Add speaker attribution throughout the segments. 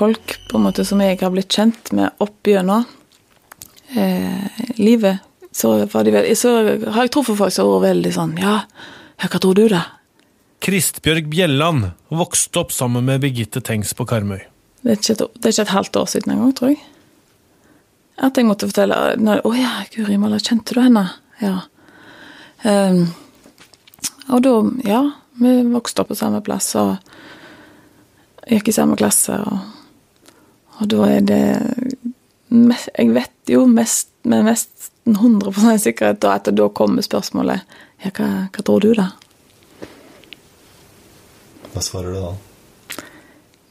Speaker 1: folk på en måte som jeg har blitt kjent med opp gjennom eh, livet, så, de, så, har jeg truffet folk som har vært veldig sånn Ja, ja hva tror du, da?
Speaker 2: Kristbjørg Bjelland vokste opp sammen med Birgitte Tengs på Karmøy.
Speaker 1: Det er, ikke et, det er ikke et halvt år siden engang, tror jeg. At jeg måtte fortelle når, 'Å ja, Guri malla, kjente du henne?' Ja. Um, og da Ja, vi vokste opp på samme plass og gikk i samme klasse, og, og da er det Jeg vet jo mest, med nesten 100 sikkerhet da, at da kommer spørsmålet Ja, hva, hva tror du, da?
Speaker 3: Hva svarer du da?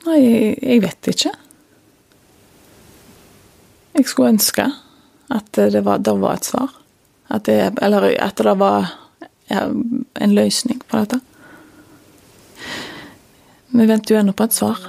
Speaker 1: Nei, jeg, vet ikke. Jeg skulle ønske at det var, det var et svar. At det, eller at det var ja, en løsning på dette. Vi venter jo ennå på et svar.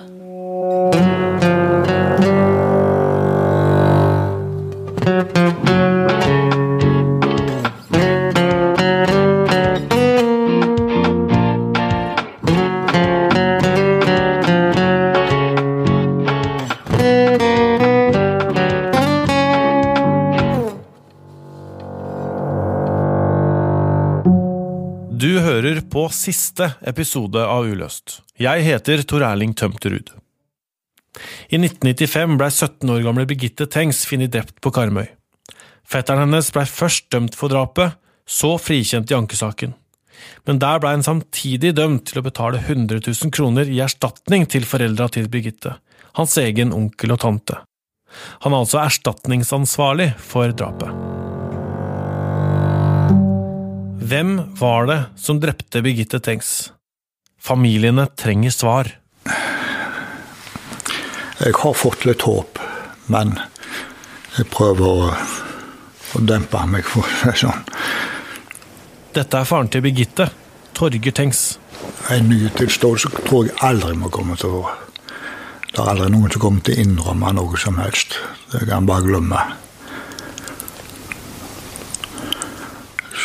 Speaker 2: Siste episode av Uløst. Jeg heter Tor Erling Tømterud. I 1995 blei 17 år gamle Birgitte Tengs funnet drept på Karmøy. Fetteren hennes blei først dømt for drapet, så frikjent i ankesaken. Men der blei han samtidig dømt til å betale 100 000 kroner i erstatning til foreldra til Birgitte, hans egen onkel og tante. Han er altså erstatningsansvarlig for drapet. Hvem var det som drepte Birgitte Tengs? Familiene trenger svar.
Speaker 4: Jeg har fått litt håp, men jeg prøver å, å dempe meg, for å si sånn.
Speaker 2: Dette er faren til Birgitte, Torger Tengs.
Speaker 4: En ny tilståelse tror jeg aldri må komme til å Det er aldri noen som kommer til å innrømme noe som helst. Det kan jeg bare glemme.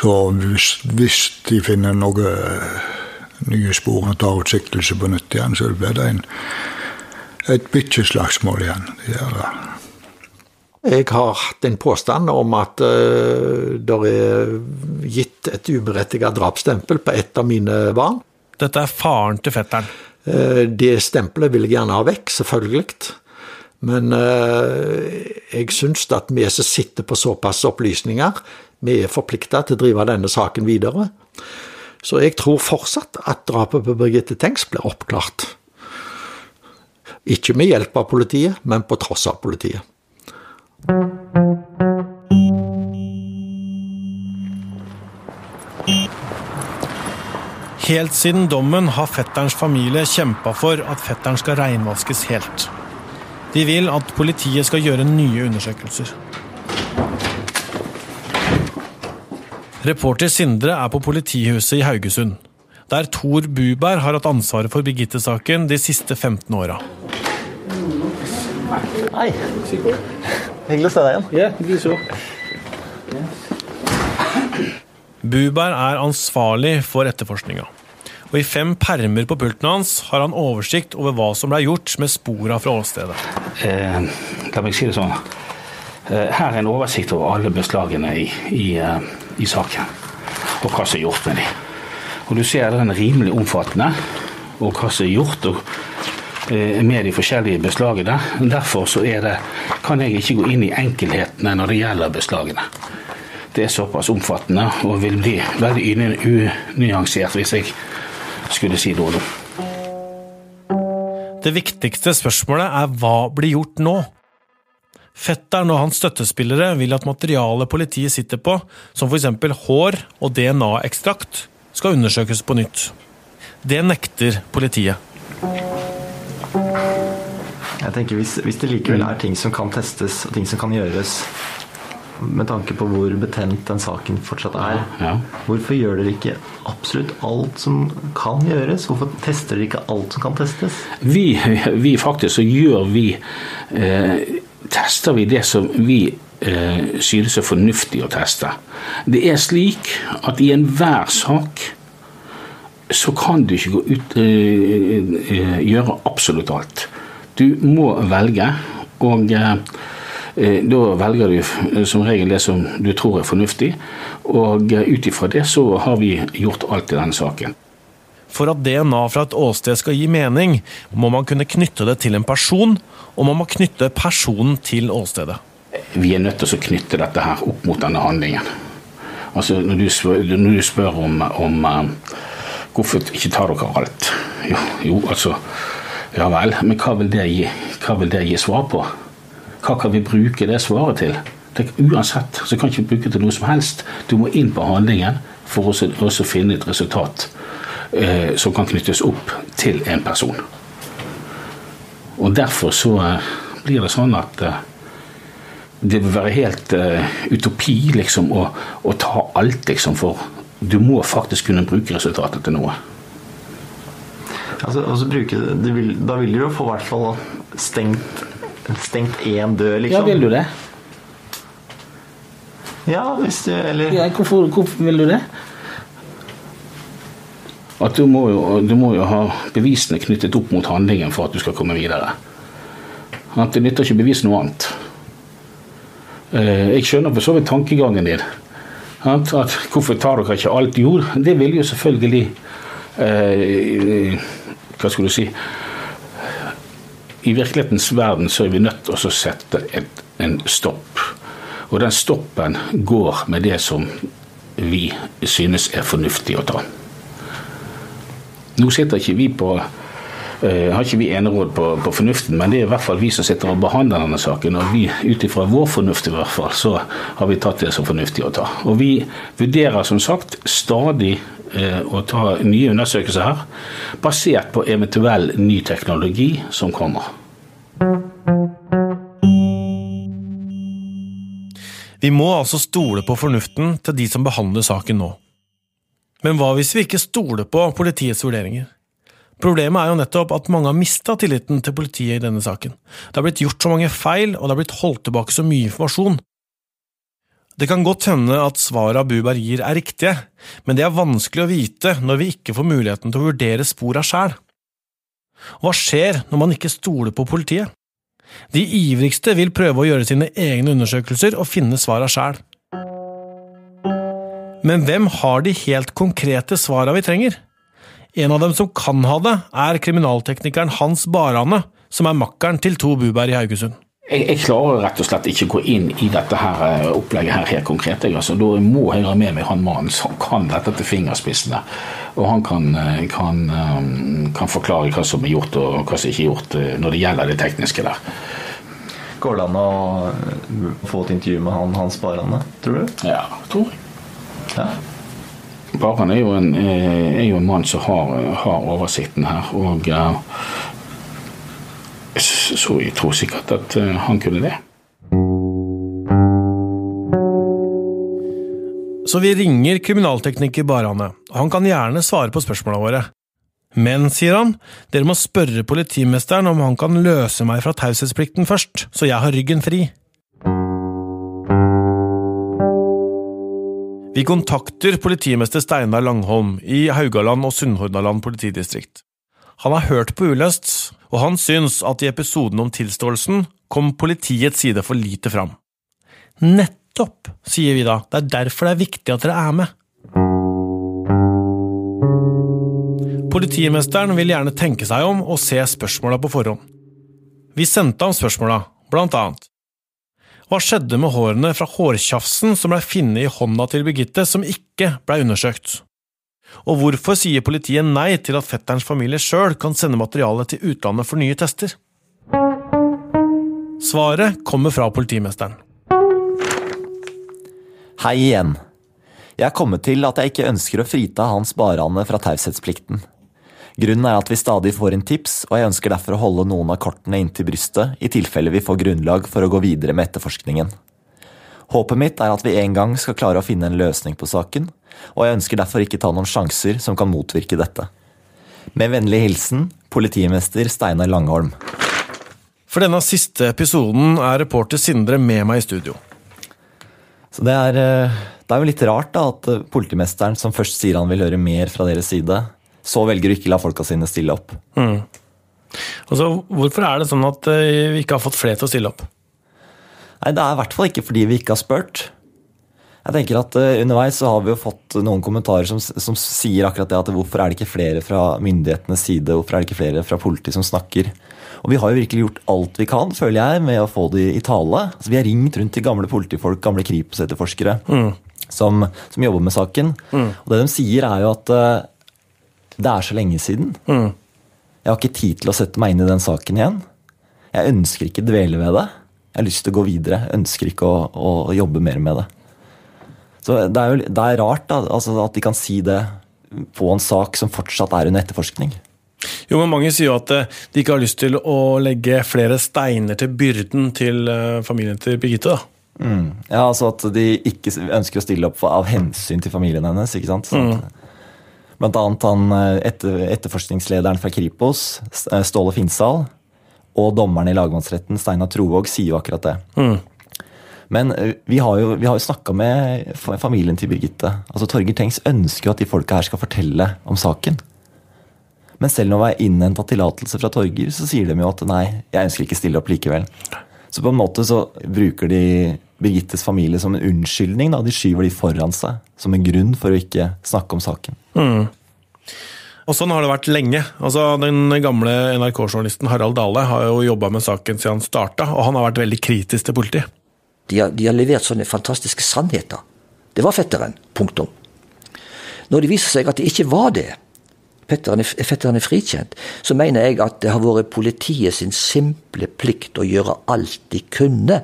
Speaker 4: Så hvis, hvis de finner noen eh, nye spor og tar utsiktelse på nytt igjen, så blir det en, et bikkjeslagsmål igjen. De
Speaker 5: jeg har hatt en påstand om at uh, det er gitt et uberettiget drapsstempel på ett av mine barn.
Speaker 2: Dette er faren til fetteren.
Speaker 5: Uh, det stempelet vil jeg gjerne ha vekk, selvfølgelig. Men uh, jeg syns at vi som sitter på såpass opplysninger, vi er forplikta til å drive denne saken videre. Så jeg tror fortsatt at drapet på Birgitte Tengs blir oppklart. Ikke med hjelp av politiet, men på tross av politiet.
Speaker 2: Helt siden dommen har fetterens familie kjempa for at fetteren skal reinvaskes helt. De vil at politiet skal gjøre nye undersøkelser. Reporter Sindre er på politihuset i Haugesund, der Tor Buberg har hatt ansvaret for Birgitte-saken de siste 15 åra.
Speaker 6: Hei. Hyggelig å se deg igjen.
Speaker 7: Ja, vi så.
Speaker 2: Buberg er ansvarlig for etterforskninga. Og I fem permer på pulten hans har han oversikt over hva som ble gjort med spora fra åstedet.
Speaker 7: Eh, la meg si det sånn. Eh, her er en oversikt over alle beslagene i, i eh, i saken, og hva som er gjort med dem. Og Du ser den er rimelig omfattende, og hva som er gjort eh, med de forskjellige beslagene. Derfor er det, kan jeg ikke gå inn i enkelhetene når det gjelder beslagene. Det er såpass omfattende og vil bli veldig unyansert hvis jeg skulle si noe.
Speaker 2: Det viktigste spørsmålet er hva blir gjort nå? Fetteren og hans støttespillere vil at materialet politiet sitter på, som f.eks. hår og DNA-ekstrakt, skal undersøkes på nytt. Det nekter politiet.
Speaker 6: Jeg tenker hvis, hvis, det likevel er ting som kan testes og ting som kan gjøres, med tanke på hvor betent den saken fortsatt er, ja. hvorfor gjør dere ikke absolutt alt som kan gjøres? Hvorfor tester dere ikke alt som kan testes?
Speaker 7: Vi, vi faktisk så gjør vi eh, tester vi det som vi eh, synes er fornuftig å teste. Det er slik at i enhver sak så kan du ikke ut, eh, eh, gjøre absolutt alt. Du må velge, og eh, da velger du som regel det som du tror er fornuftig. Og ut ifra det så har vi gjort alt i denne saken.
Speaker 2: For at DNA fra et åsted skal gi mening, må man kunne knytte det til en person, og man må knytte personen til åstedet.
Speaker 7: Vi er nødt til å knytte dette her opp mot denne handlingen. Altså, Når du spør, når du spør om, om uh, hvorfor ikke tar dere alt jo, jo, altså Ja vel, men hva vil, det gi, hva vil det gi svar på? Hva kan vi bruke det svaret til? Det, uansett så kan vi ikke bruke det til noe som helst. Du må inn på handlingen for å finne et resultat eh, som kan knyttes opp til en person. Og Derfor så eh, blir det sånn at eh, det vil være helt uh, utopi liksom å, å, ta alt, liksom, for du må faktisk kunne bruke resultatet til noe.
Speaker 6: Altså, altså bruke, vil, da vil du jo få i hvert fall stengt stengt én dør, liksom.
Speaker 7: Ja, vil du det?
Speaker 6: Ja, hvis du Eller
Speaker 7: ja, hvorfor, hvorfor vil du det? At du må, jo, du må, jo, ha bevisene knyttet opp mot handlingen for at du skal komme videre. At det nytter ikke bevis noe annet. Eh, jeg skjønner for så vidt tankegangen din. At, hvorfor tar dere ikke alt jord? Det vil jo selvfølgelig eh, Hva skal du si I virkelighetens verden så er vi nødt til å sette et, en stopp. Og den stoppen går med det som vi synes er fornuftig å ta. Nå sitter ikke vi på Uh, har ikke vi eneråd på, på, fornuften, men det er i hvert fall vi som sitter og behandler denne saken. Og vi, ut ifra vår fornuft i hvert fall, så har vi tatt det som fornuftig å ta. Og vi vurderer som sagt stadig uh, å ta nye undersøkelser her, basert på eventuell ny teknologi som kommer.
Speaker 2: Vi må altså stole på fornuften til de som behandler saken nå. Men hva hvis vi ikke stoler på politiets vurderinger? Problemet er jo nettopp at mange har mista tilliten til politiet i denne saken. Det har blitt gjort så mange feil, og det har blitt holdt tilbake så mye informasjon. Det kan godt hende at svaret Buberg gir er riktige, men det er vanskelig å vite når vi ikke får muligheten til å vurdere spora sjæl. Hva skjer når man ikke stoler på politiet? De ivrigste vil prøve å gjøre sine egne undersøkelser og finne svara sjæl. Men hvem har de helt konkrete svara vi trenger? En av dem som kan ha det, er kriminalteknikeren Hans Barane, som er makkeren til To Buberg i Haugesund.
Speaker 7: Jeg, jeg, klarer rett og slett ikke gå inn i dette her eh, opplegget her helt konkret. Jeg, altså. Da må jeg ha med meg han mannen som kan dette til fingerspissene. Og han kan, eh, kan, eh, kan, forklare hva som er gjort og hva som ikke er gjort når det gjelder det tekniske der.
Speaker 6: Går det an å få et intervju med han Hans Barane, tror du?
Speaker 7: Ja, tror jeg.
Speaker 6: Ja.
Speaker 7: Baran er jo en, eh, er jo en mann som har, har, oversikten her. Og uh, så jeg tror sikkert at uh, han kunne det.
Speaker 2: Så vi ringer kriminaltekniker Barane. Han kan gjerne svare på spørsmåla våre. Men, sier han, dere må spørre politimesteren om han kan løse meg fra taushetsplikten først, så jeg har ryggen fri. Vi kontakter politimester Steinar Langholm i Haugaland og Sunnhordland politidistrikt. Han har hørt på Uløst, og han syns at i episoden om tilståelsen kom politiets side for lite fram. Nettopp, sier vi da, det er derfor det er viktig at dere er med. Politimesteren vil gjerne tenke seg om og se spørsmåla på forhånd. Vi sendte ham spørsmåla, blant annet. Hva skjedde med hårene fra hårtjafsen som blei funnet i hånda til Birgitte, som ikke blei undersøkt? Og hvorfor sier politiet nei til at fetterens familie sjøl kan sende materialet til utlandet for nye tester? Svaret kommer fra politimesteren.
Speaker 3: Hei igjen. Jeg er kommet til at jeg ikke ønsker å frita Hans Barane fra taushetsplikten. Grunnen er at vi stadig får inn tips, og jeg ønsker derfor å holde noen av kortene inntil brystet i tilfelle vi får grunnlag for å gå videre med etterforskningen. Håpet mitt er at vi en gang skal klare å finne en løsning på saken, og jeg ønsker derfor ikke ta noen sjanser som kan motvirke dette. Med vennlig hilsen politimester Steinar Langholm.
Speaker 2: For denne siste episoden er reporter Sindre med meg i studio.
Speaker 3: Så det er, eh, det er jo litt rart da, at eh, politimesteren, som først sier han vil høre mer fra deres side, så velger du ikke la folka sine stille opp. Mm.
Speaker 2: Altså, hvorfor er det sånn at eh, vi ikke har fått flere til å stille opp?
Speaker 3: Nei, Det er i hvert fall ikke fordi vi ikke har spurt. Jeg tenker at uh, Underveis så har vi jo fått noen kommentarer som, som, sier akkurat det at hvorfor er det ikke flere fra myndighetenes side, hvorfor er det ikke flere fra politiet som snakker? Og vi har jo virkelig gjort alt vi kan, føler jeg, med å få de i tale. Altså, vi har ringt rundt til gamle politifolk, gamle Kripos-etterforskere, mm. som, som, jobber med saken. Mm. Og det de sier, er jo at uh, det er så lenge siden. Mm. Jeg har ikke tid til å sette meg inn i den saken igjen. Jeg ønsker ikke dvele ved det. Jeg har lyst til å gå videre. Jeg ønsker ikke å, å jobbe mer med det. Så Det er jo det er rart da, altså at de kan si det på en sak som fortsatt er under etterforskning.
Speaker 2: Jo, men Mange sier jo at eh, de ikke har lyst til å legge flere steiner til byrden til eh, familien til Birgitte. da.
Speaker 3: Mm. Ja, altså At de ikke ønsker å stille opp for, av hensyn til familien hennes. ikke sant? Sånn, mm. Blant annet han eh, etter, etterforskningslederen fra Kripos, Ståle Finsal, og dommeren i lagmannsretten, Steinar Trovåg, sier jo akkurat det. Mm. Men eh, vi har jo, vi jo snakka med familien til Birgitte. Altså Torgeir Tengs ønsker jo at de folka her skal fortelle om saken. Men selv når vi har innhenta tillatelse fra Torgeir, så sier de jo at nei, jeg ønsker ikke stille opp likevel. Så på en måte så bruker de Birgittes familie som en unnskyldning. Da. De skyver de foran seg som en grunn for å ikke snakke om saken. Mm.
Speaker 2: Og sånn har det vært lenge. Altså, den gamle NRK-journalisten Harald Dale har jo jobba med saken siden han starta, og han har vært veldig kritisk til politiet.
Speaker 8: De har, de har levert sånne fantastiske sannheter. Det var fetteren. Punktum. Når det viser seg at det ikke var det, fetteren er, frikjent, så mener jeg at det har vært politiet sin simple plikt å gjøre alt de kunne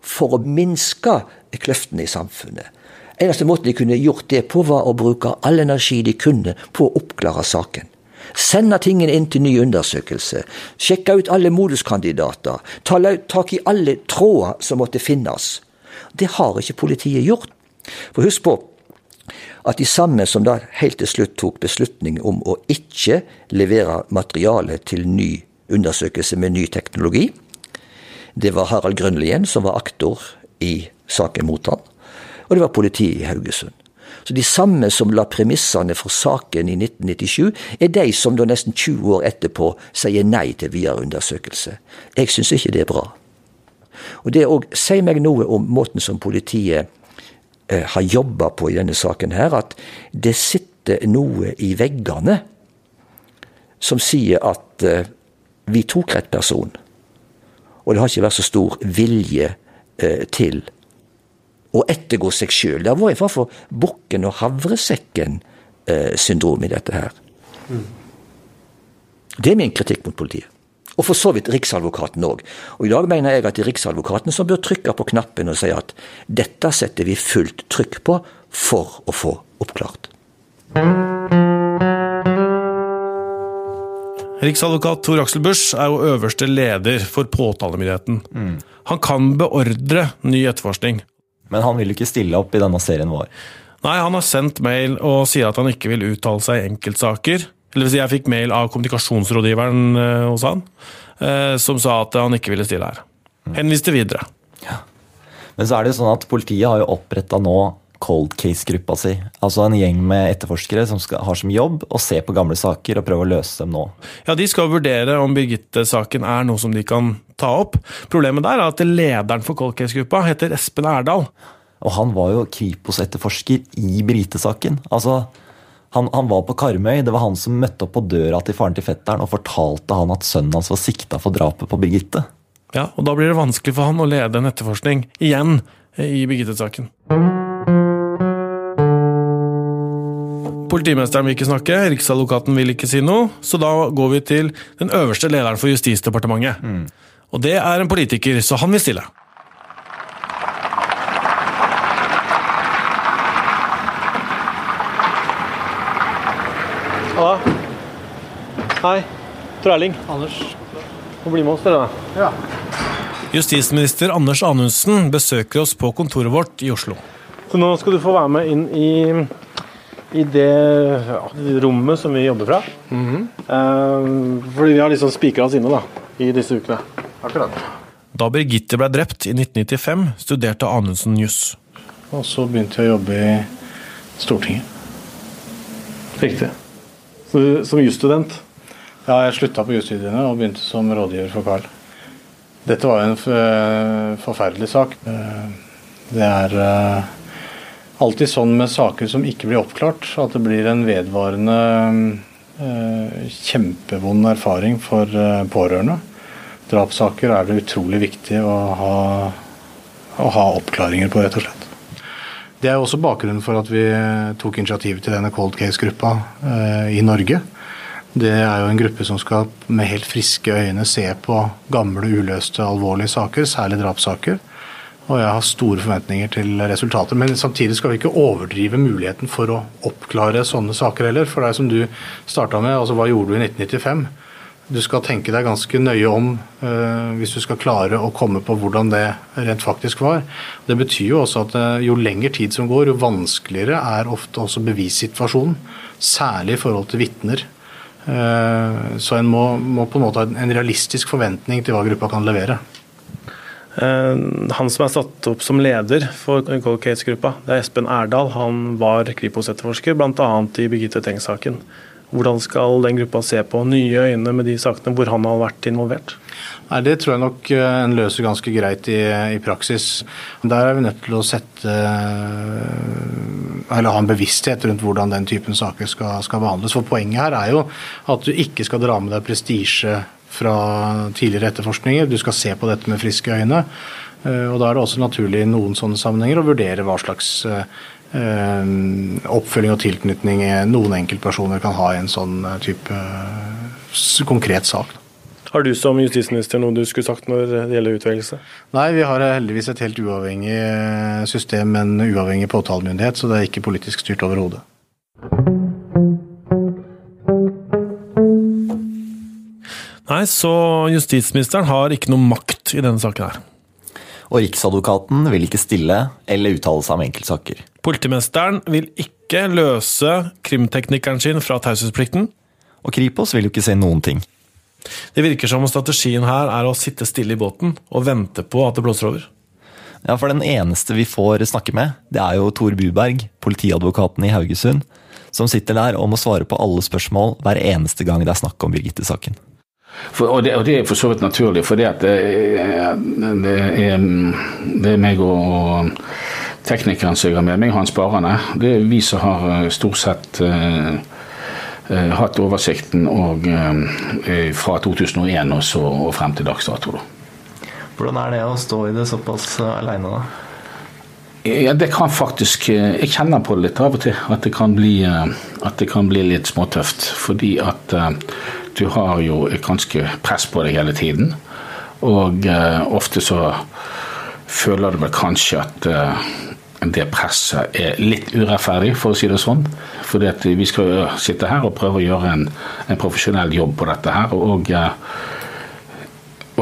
Speaker 8: for å minske kløftene i samfunnet. Eneste måten de kunne gjort det på, var å bruke all energi de kunne på å oppklare saken. Sende tingene inn til ny undersøkelse. Sjekke ut alle moduskandidater. Ta tak i alle tråder som måtte finnes. Det har ikke politiet gjort. For husk på at de samme som da helt til slutt tok beslutning om å ikke levere materiale til ny undersøkelse med ny teknologi, det var Harald Grønlien som var aktor i saken mot han, og det var politiet i Haugesund. Så de samme som la premissene for saken i 1997, er de som da nesten 20 år etterpå sier nei til videre undersøkelse. Jeg syns ikke det er bra. Og det òg sier meg noe om måten som politiet har jobba på i denne saken her, at det sitter noe i veggene som sier at eh, vi tok rett person. Og det har ikke vært så stor vilje eh, til å ettergå seg sjøl. Det har vært i hvert for bukken og havresekken-syndrom i dette her. Det er min kritikk mot politiet. Og for så vidt Riksadvokaten òg. Og i dag mener jeg at det er Riksadvokaten som bør trykke på knappen og si at dette setter vi fullt trykk på for å få oppklart.
Speaker 2: Riksadvokat Tor Aksel Busch er jo øverste leder for påtalemyndigheten. Mm. Han kan beordre ny etterforskning,
Speaker 3: men han vil ikke stille opp i denne serien vår.
Speaker 2: Nei, han har sendt mail og sier at han ikke vil uttale seg i enkeltsaker. Eller si, jeg fikk mail av kommunikasjonsrådgiveren eh, hos han, eh, som sa at han ikke ville stille her. Henviste videre. Ja.
Speaker 3: Men så er det jo sånn at politiet har jo oppretta nå cold case-gruppa si. Altså en gjeng med etterforskere som skal, har som jobb å se på gamle saker og prøve å løse dem nå.
Speaker 2: Ja, De skal vurdere om Birgitte-saken er noe som de kan ta opp. Problemet der er at lederen for cold case-gruppa heter Espen Erdal.
Speaker 3: Og han var jo Kripos-etterforsker i Birgitte-saken. Altså, han, han, var på Karmøy. Det var han som møtte opp på døra til faren til fetteren og fortalte han at sønnen hans var sikta for drapet på Birgitte.
Speaker 2: Ja, og da blir det vanskelig for han å lede en etterforskning igjen i Birgitte-saken. Politimesteren vil ikke snakke, Riksadvokaten vil ikke si noe, så da går vi til den øverste lederen for Justisdepartementet. Mm. Og det er en politiker, så han vil stille. Halla. Hei. Tor Erling. Anders. Må bli med oss, dere. Ja. Justisminister Anders Anundsen besøker oss på kontoret vårt i Oslo. Så nå skal du få være med inn i i det ja, rommet som vi jobber fra. Mm -hmm. eh, fordi vi har liksom spikra oss inne da, i disse ukene. Akkurat. Da Birgitte ble drept i 1995, studerte Anundsen juss. Og så begynte jeg å jobbe i Stortinget. Riktig. Som jusstudent
Speaker 9: Ja, jeg slutta på jusstudiene og begynte som rådgiver for Carl. Dette var jo en forferdelig sak. Det er alltid sånn med saker som ikke blir oppklart, at det blir en vedvarende kjempevond erfaring for pårørende. Drapssaker er det utrolig viktig å ha, å ha oppklaringer på, rett og slett. Det er også bakgrunnen for at vi tok initiativ til denne cold case-gruppa eh, i Norge. Det er jo en gruppe som skal med helt friske øyne se på gamle, uløste, alvorlige saker, særlig drapssaker. Og jeg har store forventninger til resultatet. Men samtidig skal vi ikke overdrive muligheten for å oppklare sånne saker heller. For det er som du starta med, altså hva gjorde du i 1995? Du skal tenke deg ganske nøye om uh, hvis du skal klare å komme på hvordan det rent faktisk var. Det betyr jo også at uh, jo lengre tid som går, jo vanskeligere er ofte også bevissituasjonen. Særlig i forhold til vitner. Uh, så en må, må, på en måte ha en realistisk forventning til hva gruppa kan levere.
Speaker 2: Han som er satt opp som leder for Cold Case-gruppa, det er Espen Erdal. Han var Kripos-etterforsker, bl.a. i Birgitte Tengs-saken. Hvordan skal den gruppa se på nye øyne med de sakene hvor han har vært involvert?
Speaker 9: Nei, Det tror jeg nok eh, en løser ganske greit i, i, praksis. Der er vi nødt til å sette Eller ha en bevissthet rundt hvordan den typen saker skal, skal behandles. For Poenget her er jo at du ikke skal dra med deg prestisje fra tidligere etterforskninger. Du skal se på dette med friske øyne. Eh, og Da er det også naturlig i noen sånne sammenhenger å vurdere hva slags eh, Eh, oppfølging og tilknytning noen enkeltpersoner kan ha i en sånn eh, type eh, konkret sak.
Speaker 2: Har du som justisminister noe du skulle sagt når det gjelder utvelgelse?
Speaker 9: Nei, vi har heldigvis et helt uavhengig system med en uavhengig påtalemyndighet, så det er ikke politisk styrt overhodet.
Speaker 2: Nei, så justisministeren har ikke noe makt i denne saken her.
Speaker 3: Og Riksadvokaten vil ikke stille eller uttale seg om enkeltsaker.
Speaker 2: Politimesteren vil ikke løse krimteknikeren sin fra taushetsplikten.
Speaker 3: Og Kripos vil jo ikke si noen ting.
Speaker 2: Det virker som om strategien her er å sitte stille i båten og vente på at det blåser over.
Speaker 3: Ja, for den eneste vi får snakke med, det er jo Tor Buberg, politiadvokaten i Haugesund, som sitter der og må svare på alle spørsmål hver eneste gang det er snakk om Birgitte-saken.
Speaker 7: For, og, det, og, det, er for så vidt naturlig, for det, det, det, er, det er meg og teknikeren som jeg har med meg, han sparende. Det er vi som har eh, stort sett uh, uh, hatt oversikten og, uh, fra 2001 og, så, og frem til dags dato.
Speaker 6: Hvordan er det å stå i det såpass aleine, da?
Speaker 7: Ja, det kan faktisk Jeg kjenner på det litt av og til. At det kan bli, at det kan bli litt småtøft. Fordi at du har jo ganske press på deg hele tiden. Og eh, ofte så føler du vel kanskje at eh, det presset er litt urettferdig, for å si det sånn. For vi skal jo sitte her og prøve å gjøre en, en profesjonell jobb på dette her. Og, uh,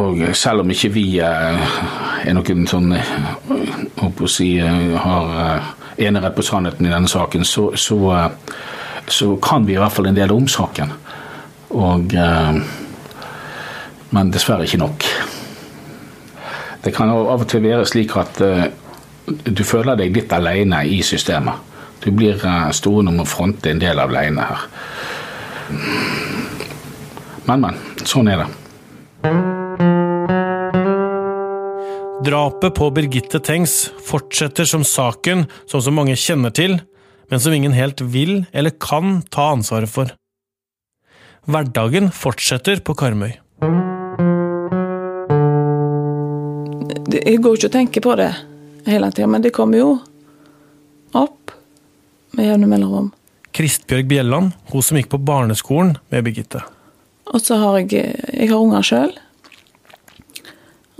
Speaker 7: og selv om ikke vi er noen sånn å si, har enerett på sannheten i denne saken, så, så, så kan vi i hvert fall en del om saken. Og, eh, men dessverre ikke nok. Det kan av og til være slik at eh, du føler deg litt alene i systemet. Du blir eh, stående om å fronte en del av alene her. Men, men. Sånn er det.
Speaker 2: Drapet på Birgitte Tengs fortsetter som saken som så mange kjenner til, men som ingen helt vil eller kan ta ansvaret for. Hverdagen fortsetter på Karmøy.
Speaker 1: Jeg går ikke og tenker på det hele tida, men det kommer jo opp med jevne mellomrom.
Speaker 2: Kristbjørg Bjelland, hun som gikk på barneskolen med Birgitte.
Speaker 1: Og så har jeg Jeg har unger sjøl.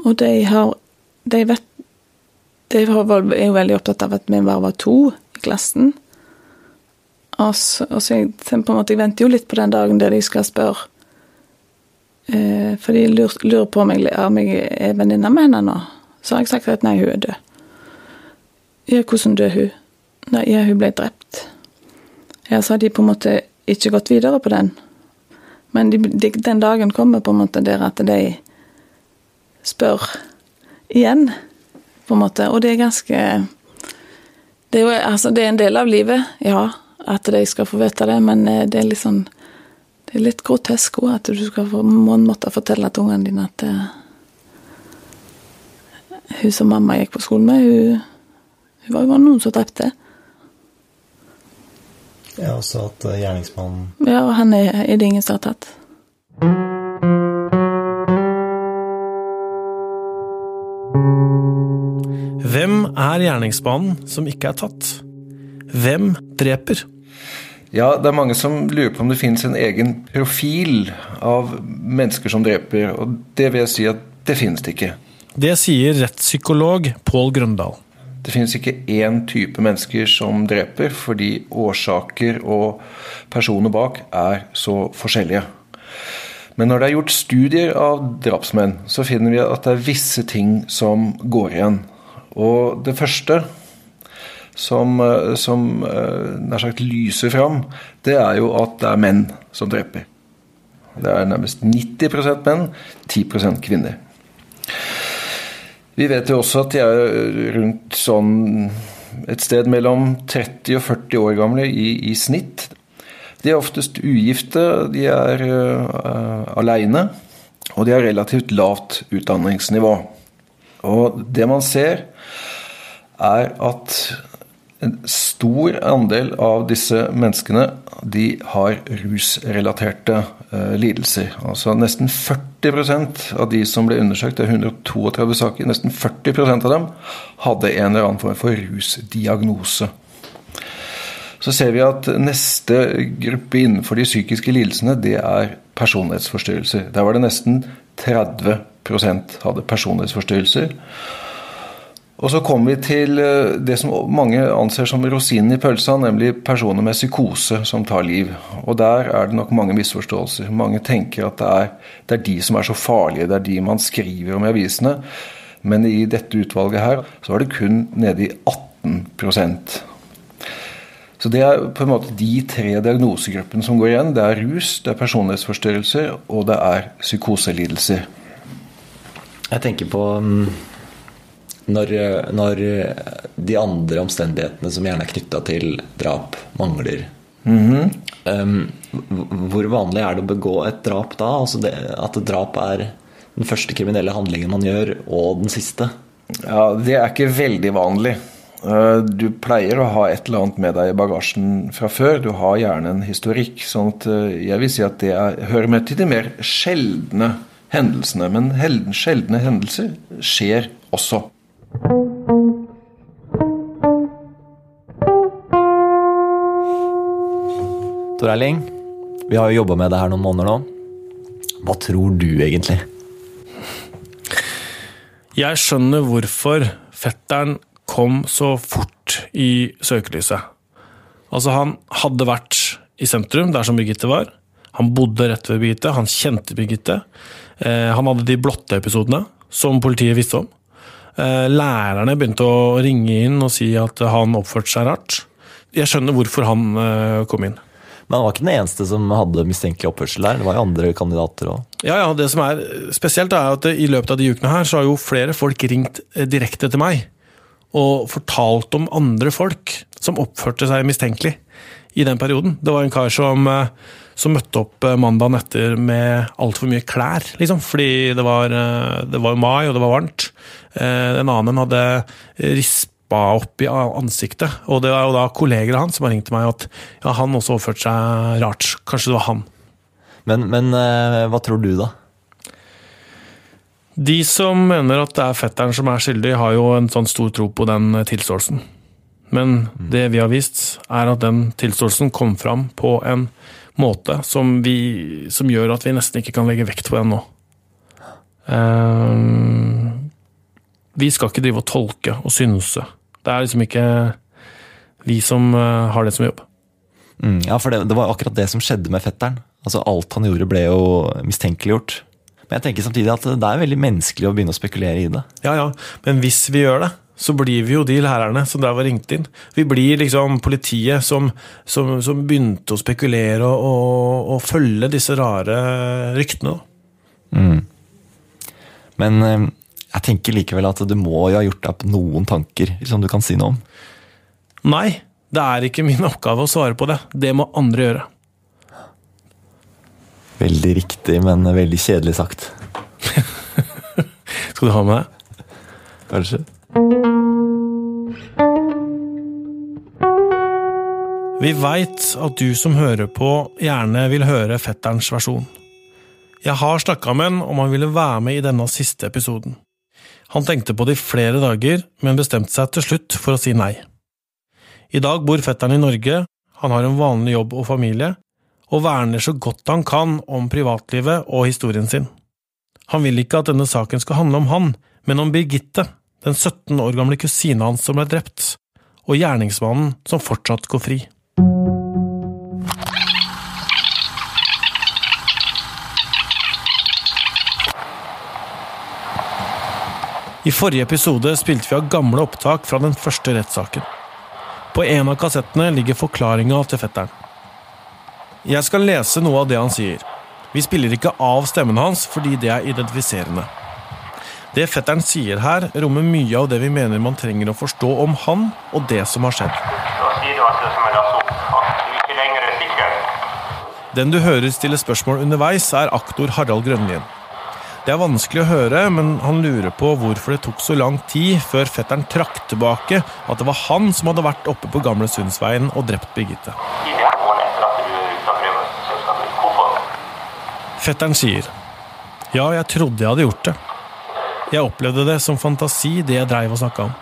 Speaker 1: Og de har De vet De er jo veldig opptatt av at vi bare var to i klassen. Og så, og så jeg, på en måte, jeg venter jo litt på den dagen der de skal spørre. Eh, for de lurer, lurer, på om jeg, om jeg er venninne med henne nå. Så har jeg sagt at nei, hun er død. Ja, hvordan døde hun? Nei, ja, hun ble drept. Ja, så har de på en måte ikke gått videre på den. Men de, de, den dagen kommer på en måte der at de spør igjen, på en måte. Og det er ganske det er, jo, altså, det er en del av livet, ja at de skal få vite det, men eh, det er litt sånn Det er litt grotesk òg, at du skal få, må måtte fortelle til ungene dine at uh, hun som mamma gikk på skolen med, hun, hun var jo noen som drepte.
Speaker 6: Ja, også at eh, gjerningsmannen
Speaker 1: Ja, og han er, er det ingen som har tatt.
Speaker 2: Hvem er gjerningsmannen som ikke er tatt? Hvem dreper?
Speaker 10: Ja, det er mange som lurer på om det finnes en egen profil av mennesker som dreper, og det vil jeg si at det finnes det ikke.
Speaker 2: Det sier rettspsykolog Pål Grøndal.
Speaker 10: Det finnes ikke én type mennesker som dreper, fordi årsaker og personer bak er så forskjellige. Men når det er gjort studier av drapsmenn, så finner vi at det er visse ting som går igjen. Og det første som, eh, som eh, nær sagt lyser fram, det er jo at det er menn som dreper. Det er nærmest 90% menn, 10% kvinner. Vi vet jo også at de er rundt sånn et sted mellom 30 og 40 år gamle i, i snitt. De er oftest ugifte, de er uh, aleine, og de har relativt lavt utdanningsnivå. Og det man ser, er at en stor andel av disse menneskene de har rusrelaterte eh, lidelser. Altså Nesten 40% av de som ble undersøkt, det er 132 saker, nesten 40% av dem hadde en eller annen form for rusdiagnose. Så ser vi at neste gruppe innenfor de psykiske lidelsene, det er personlighetsforstyrrelser. Der var det nesten 30 hadde personlighetsforstyrrelser. Og så kommer vi til eh, det som mange anser som rosinen i pølsa, nemlig personer med psykose som tar liv. Og der er det nok mange misforståelser. Mange tenker at det er, det er de som er så farlige, det er de man skriver om i avisene. Men i dette utvalget her så er det kun nede i 18% Så det er på en måte de tre diagnosegruppene som går igjen. Det er rus, det er personlighetsforstyrrelser og det er psykoselidelser.
Speaker 6: Jeg tenker på mm, når, når, de andre omstendighetene som gjerne er knytta til drap, mangler. Mm -hmm. um, hvor vanlig er det å begå et drap da? Altså det, at drap er den første kriminelle handlingen man gjør, og den siste?
Speaker 10: Ja, Det er ikke veldig vanlig. Eh, du pleier å ha et eller annet med deg i bagasjen fra før. Du har gjerne en historikk. sånn at eh, jeg vil si at det er, hører med til de mer sjeldne hendelsene. Men sjeldne hendelser skjer også.
Speaker 3: Tor Erling, vi har jo jobba med det her noen måneder nå. Hva tror du egentlig?
Speaker 2: Jeg skjønner hvorfor fetteren kom så fort i søkelyset. Altså, han hadde vært i sentrum, der som Birgitte var. Han bodde rett ved Birgitte, han kjente Birgitte. Eh, han hadde de blotte episodene, som politiet visste om. Eh, lærerne begynte å ringe inn og si at han oppførte seg rart. Jeg skjønner hvorfor han eh, kom inn.
Speaker 3: Men han var ikke den eneste som hadde mistenkelig oppførsel der? Det var jo andre kandidater òg?
Speaker 2: Ja, ja, det som er spesielt, er at i løpet av de ukene her så har jo flere folk ringt eh, direkte til meg og fortalt om andre folk som oppførte seg mistenkelig i den perioden. Det var en kar som som møtte opp eh, mandagen etter med altfor mye klær, liksom. Fordi det var, eh, det var mai, og det var varmt. Eh, en annen hadde rispa opp i ansiktet, og det var jo da kolleger av han som har ringt meg at ja, han også oppførte seg rart. Kanskje det var han.
Speaker 3: Men, men hva tror du, da?
Speaker 2: De som mener at det er fetteren som er skyldig, har jo en sånn stor tro på den tilståelsen. Men mm. det vi har vist, er at den tilståelsen kom fram på en måte som, vi, som, gjør at vi nesten ikke kan legge vekt på den nå. Um, vi skal ikke drive og tolke og synse. Det er liksom ikke vi som uh, har det som jobb.
Speaker 3: Mm, ja, for det, det, var akkurat det som skjedde med fetteren. Altså Alt han gjorde, ble jo mistenkeliggjort. Men jeg tenker samtidig at det er veldig menneskelig å begynne å spekulere i det.
Speaker 2: Ja, ja, Men hvis vi gjør det, så blir vi jo de lærerne som der var ringt inn. Vi blir liksom politiet som, som, som begynte å spekulere og, og, og, følge disse rare ryktene.
Speaker 3: Mm. Men eh, jeg tenker likevel at du må jo ha gjort deg noen tanker som du kan si noe om?
Speaker 2: Nei, det er ikke min oppgave å svare på det. Det må andre gjøre.
Speaker 3: Veldig riktig, men veldig kjedelig sagt.
Speaker 2: Skal du ha med deg?
Speaker 3: Kanskje.
Speaker 2: Vi veit at du som hører på, gjerne vil høre fetterens versjon. Jeg har snakka med han om han ville være med i denne siste episoden. Han tenkte på det i flere dager, men bestemte seg til slutt for å si nei. I dag bor fetteren i Norge, han har en vanlig jobb og familie, og verner så godt han kan om privatlivet og historien sin. Han vil ikke at denne saken skal handle om han, men om Birgitte, den 17 år gamle kusina hans som ble drept, og gjerningsmannen som fortsatt går fri. I forrige episode spilte vi av gamle opptak fra den første rettssaken. På en av kassettene ligger forklaringa til fetteren. Jeg skal lese noe av det han sier. Vi spiller ikke av stemmen hans fordi det er identifiserende. Det fetteren sier her, rommer mye av det vi mener man trenger å forstå om han og det som har skjedd. Den du hører stille spørsmål underveis, er aktor Harald Grønlien. Det er vanskelig å høre, men han lurer på hvorfor det tok så lang tid før fetteren trakk tilbake at det var han som hadde vært oppe på Gamle Sundsveien og drept Birgitte.
Speaker 11: Er?
Speaker 2: Fetteren sier ja, jeg trodde jeg hadde gjort det. Jeg opplevde det som fantasi, det jeg dreiv og snakka om.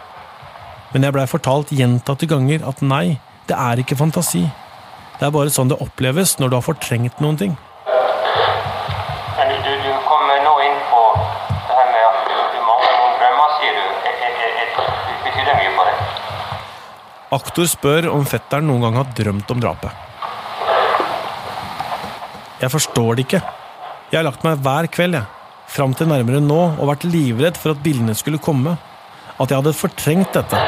Speaker 2: Men jeg blei fortalt gjentatte ganger at nei, det er ikke fantasi. Det er bare sånn det oppleves når du har fortrengt noen ting.
Speaker 11: Du, du, du kommer nå inn på det her med at du, du mangler noen drømmer, sier du. Betyr det mye for deg?
Speaker 2: Aktor spør om fetteren noen gang har drømt om drapet. Jeg forstår det ikke. Jeg har lagt meg hver kveld, jeg. Fram til nærmere nå, og vært livredd for at bildene skulle komme. At jeg hadde fortrengt dette.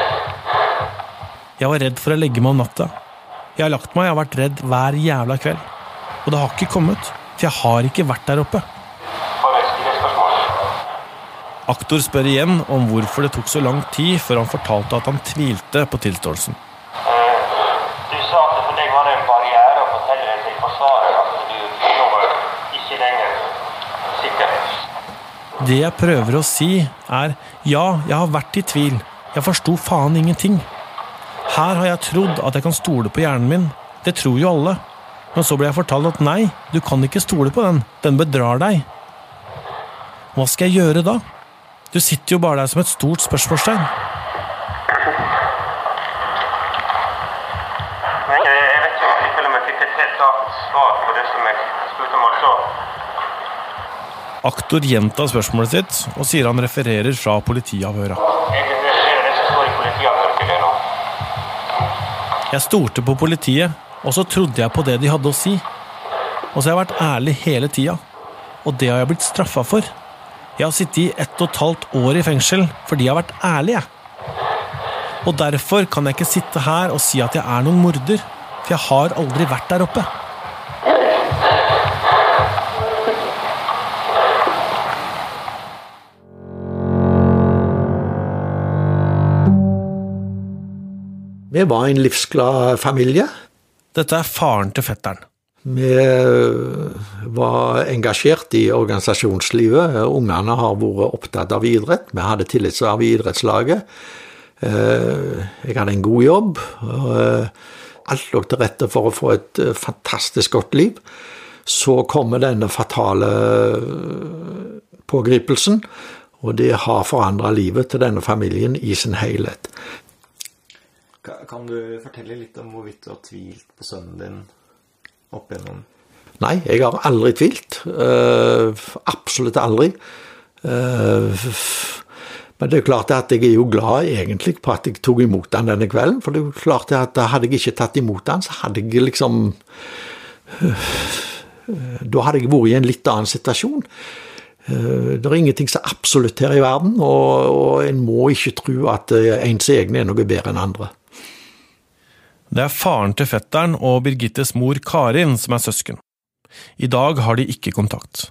Speaker 2: Jeg var redd for å legge meg om natta. Jeg har lagt meg, og vært redd hver jævla kveld. Og det har ikke kommet, for jeg har ikke vært der oppe. Aktor spør igjen om hvorfor det tok så lang tid før han fortalte at han tvilte på tilståelsen.
Speaker 11: Det
Speaker 2: jeg prøver å si, er ja, jeg har vært i tvil. Jeg forsto faen ingenting. Her har jeg trodd at jeg kan stole på hjernen min. Det tror jo alle. Men så ble jeg fortalt at nei, du kan ikke stole på den. Den bedrar deg. Hva skal jeg gjøre da? Du sitter jo bare der som et stort spørsmålstegn.
Speaker 11: Jeg vet ikke om jeg fikk et helt klart svar på det som jeg spurte om altså.
Speaker 2: Aktor gjentar spørsmålet sitt og sier han refererer fra politiavhøra.
Speaker 11: Jeg
Speaker 2: stolte på politiet, og så trodde jeg på det de hadde å si. Og så har jeg vært ærlig hele tida, og det har jeg blitt straffa for. Jeg har sittet i ett og et halvt år i fengsel fordi jeg har vært ærlig. Og derfor kan jeg ikke sitte her og si at jeg er noen morder, for jeg har aldri vært der oppe.
Speaker 5: Vi var en livsglad familie.
Speaker 2: Dette er faren til fetteren.
Speaker 5: Vi var engasjert i organisasjonslivet. Ungene har vært opptatt av idrett. Vi hadde tillitsverv i idrettslaget. Eh, Jeg hadde en god jobb. eh, Alt lå til rette for å få et fantastisk godt liv. Så kommer denne fatale pågripelsen, og det har forandra livet til denne familien i sin helhet.
Speaker 3: Kan du fortelle litt om hvorvidt du har tvilt på sønnen din opp igjennom?
Speaker 5: Nei, jeg har aldri tvilt. Uh, absolutt aldri. Uh, men det er klart at jeg er jo glad egentlig på at jeg tok imot han denne kvelden. For det er jo klart at hadde jeg ikke tatt imot han, så hadde jeg liksom uh, Da hadde jeg vært i en litt annen situasjon. Det er ingenting som er absolutt her i verden, og, og en må ikke tro at ens egne er noe bedre enn andre.
Speaker 2: Det er faren til fetteren og Birgittes mor Karin som er søsken. I dag har de ikke kontakt.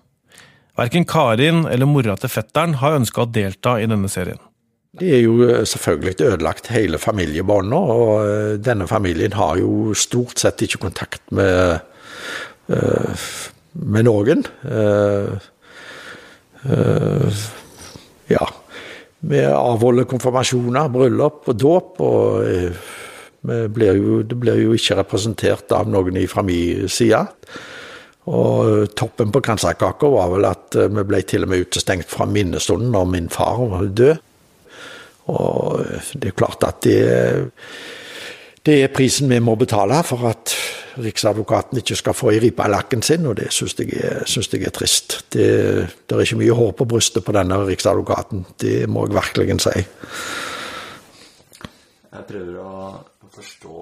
Speaker 2: Verken Karin eller mora til fetteren har ønska å delta i denne serien.
Speaker 5: Det er jo eh, selvfølgelig ødelagt hele familiebåndet, og eh, denne familien har jo stort sett ikke kontakt med, eh, med noen. Ja. Vi avholder konfirmasjoner, bryllup og dåp. og blir jo, det blir jo ikke representert av noen fra min side. Og toppen på kransekaka var vel at vi ble til og med utestengt fra minnestunden når min far var død. Og det er klart at det, det er prisen vi må betale for at Riksadvokaten ikke skal få i lakken sin, og det syns jeg, jeg er trist. Det, det, er ikke mye hår på brystet på denne Riksadvokaten, det må jeg virkelig si.
Speaker 3: Jeg prøver å forstå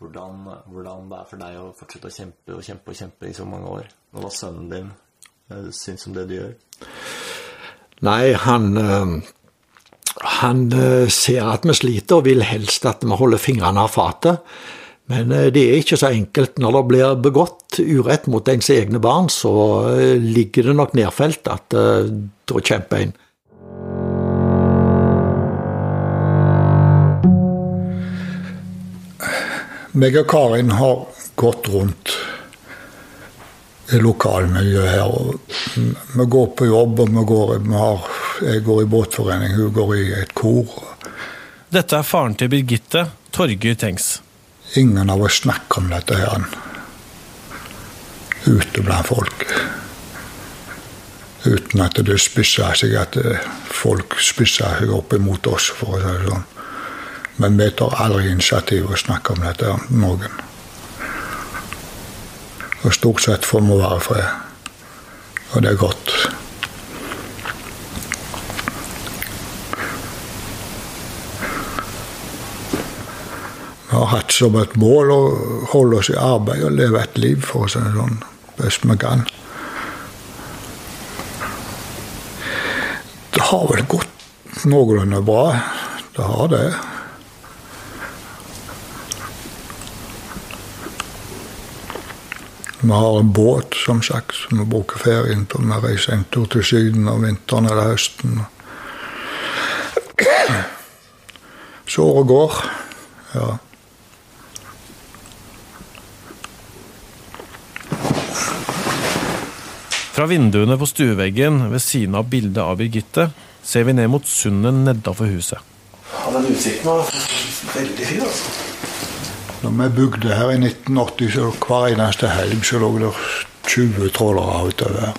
Speaker 3: hvordan, hvordan, det er for deg å fortsette å kjempe og kjempe og kjempe i så mange år, Og hva sønnen din eh, syns om det du gjør.
Speaker 5: Nei, han øh, han eh, ser at vi sliter og vil helst at vi holder fingrene av fatet. Men eh, det er ikke så enkelt. Når det blir begått urett mot ens egne barn, så eh, ligger det nok nedfelt at da kjemper en.
Speaker 4: Meg og Karin har gått rundt i lokalmiljøet her. Og vi går på jobb, og vi går, vi har jeg går i båtforening, hun går i et kor.
Speaker 2: Dette er faren til Birgitte, Torgeir Tengs.
Speaker 4: Ingen av oss snakker om dette her ute blant folk. Uten at det spisser seg, at folk spisser seg opp imot oss, for å si det sånn. Men vi tar aldri initiativ og snakker om dette om noen. Og stort sett får vi være fred. Og det er godt. Vi har hatt som et mål å holde oss i arbeid og leve et liv, for oss en sånn, best vi kan. Det har vel gått noenlunde bra. Det har det. Vi har en båt, som sagt, som vi bruker ferien på. Vi reiser en tur til Syden om vinteren eller høsten. Så året går. Ja.
Speaker 2: Fra vinduene på stueveggen ved siden av bildet av Birgitte ser vi ned mot sundet nedafor huset.
Speaker 5: Ja, Den utsikten var veldig fin, altså.
Speaker 4: Når vi bygde her i 1980, så hver eneste helg så lå det 20 trålere utover.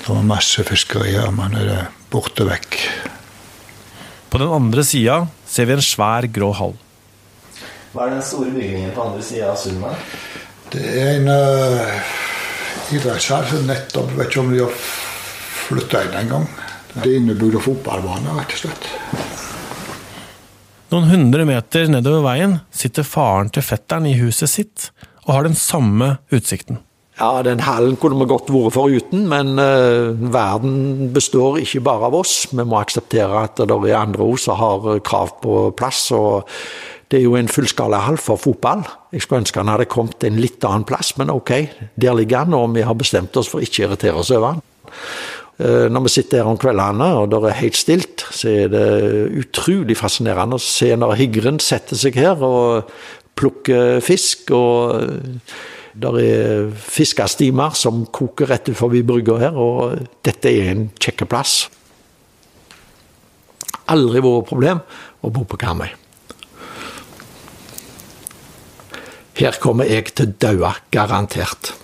Speaker 4: Det var masse fiskeri her, men det er borte vekk.
Speaker 2: På den andre sida ser vi en svær, grå hall.
Speaker 3: Hva er den store bygningen på andre sida av sundet?
Speaker 4: Det er en uh idrettshall som nettopp Vet ikke om de har flytta inn en gang. Det er innebygd fotballbane, rett og slett.
Speaker 2: Noen hundre meter nedover veien sitter faren til fetteren i huset sitt og har den samme utsikten.
Speaker 5: Ja, Den hallen kunne vi godt vært foruten, men uh, verden består ikke bare av oss. Vi må akseptere at det er andre òg som har krav på plass. og det er jo en fullskalahall for fotball. Jeg skulle ønske han hadde kommet en litt annen plass, men ok, der ligger han, og vi har bestemt oss for ikke å irritere oss over han. Eh, når vi sitter her om kveldene og det er helt stilt, så er det utrolig fascinerende å se når higren setter seg her og plukker fisk. og der er fiskestimer som koker rett utenfor brygga her, og dette er en kjekk plass. Aldri vært problem å bo på Karmøy. Her kommer jeg til å daue, garantert.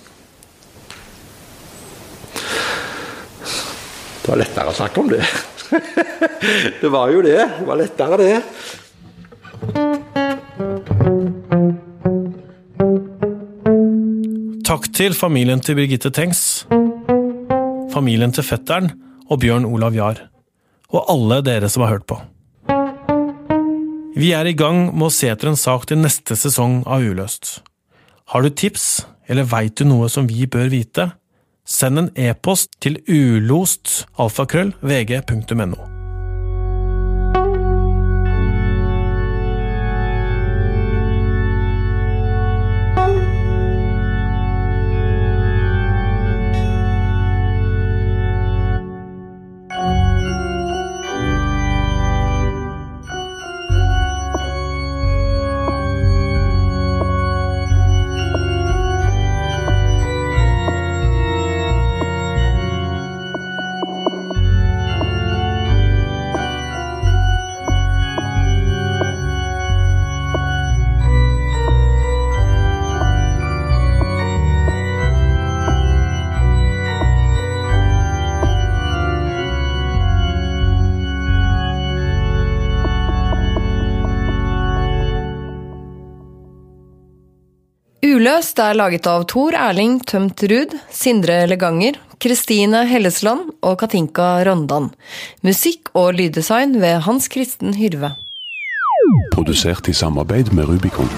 Speaker 5: Det var lettere å snakke om det. det var jo det. Det var lettere, det.
Speaker 2: Takk til familien til Birgitte Tengs, familien til fetteren og Bjørn Olav Jahr, og alle dere som har hørt på. Vi er i gang med å se etter en sak til neste sesong av Uløst. Har du tips, eller veit du noe som vi bør vite? Send en e-post til ulost alfakrøll.vg.no.
Speaker 12: Uløst er laget av Tor Erling Tømt Ruud, Sindre Leganger, Kristine Hellesland og Katinka Rondan. Musikk og lyddesign ved Hans Kristen Hyrve.
Speaker 13: Produsert i samarbeid med Rubicon.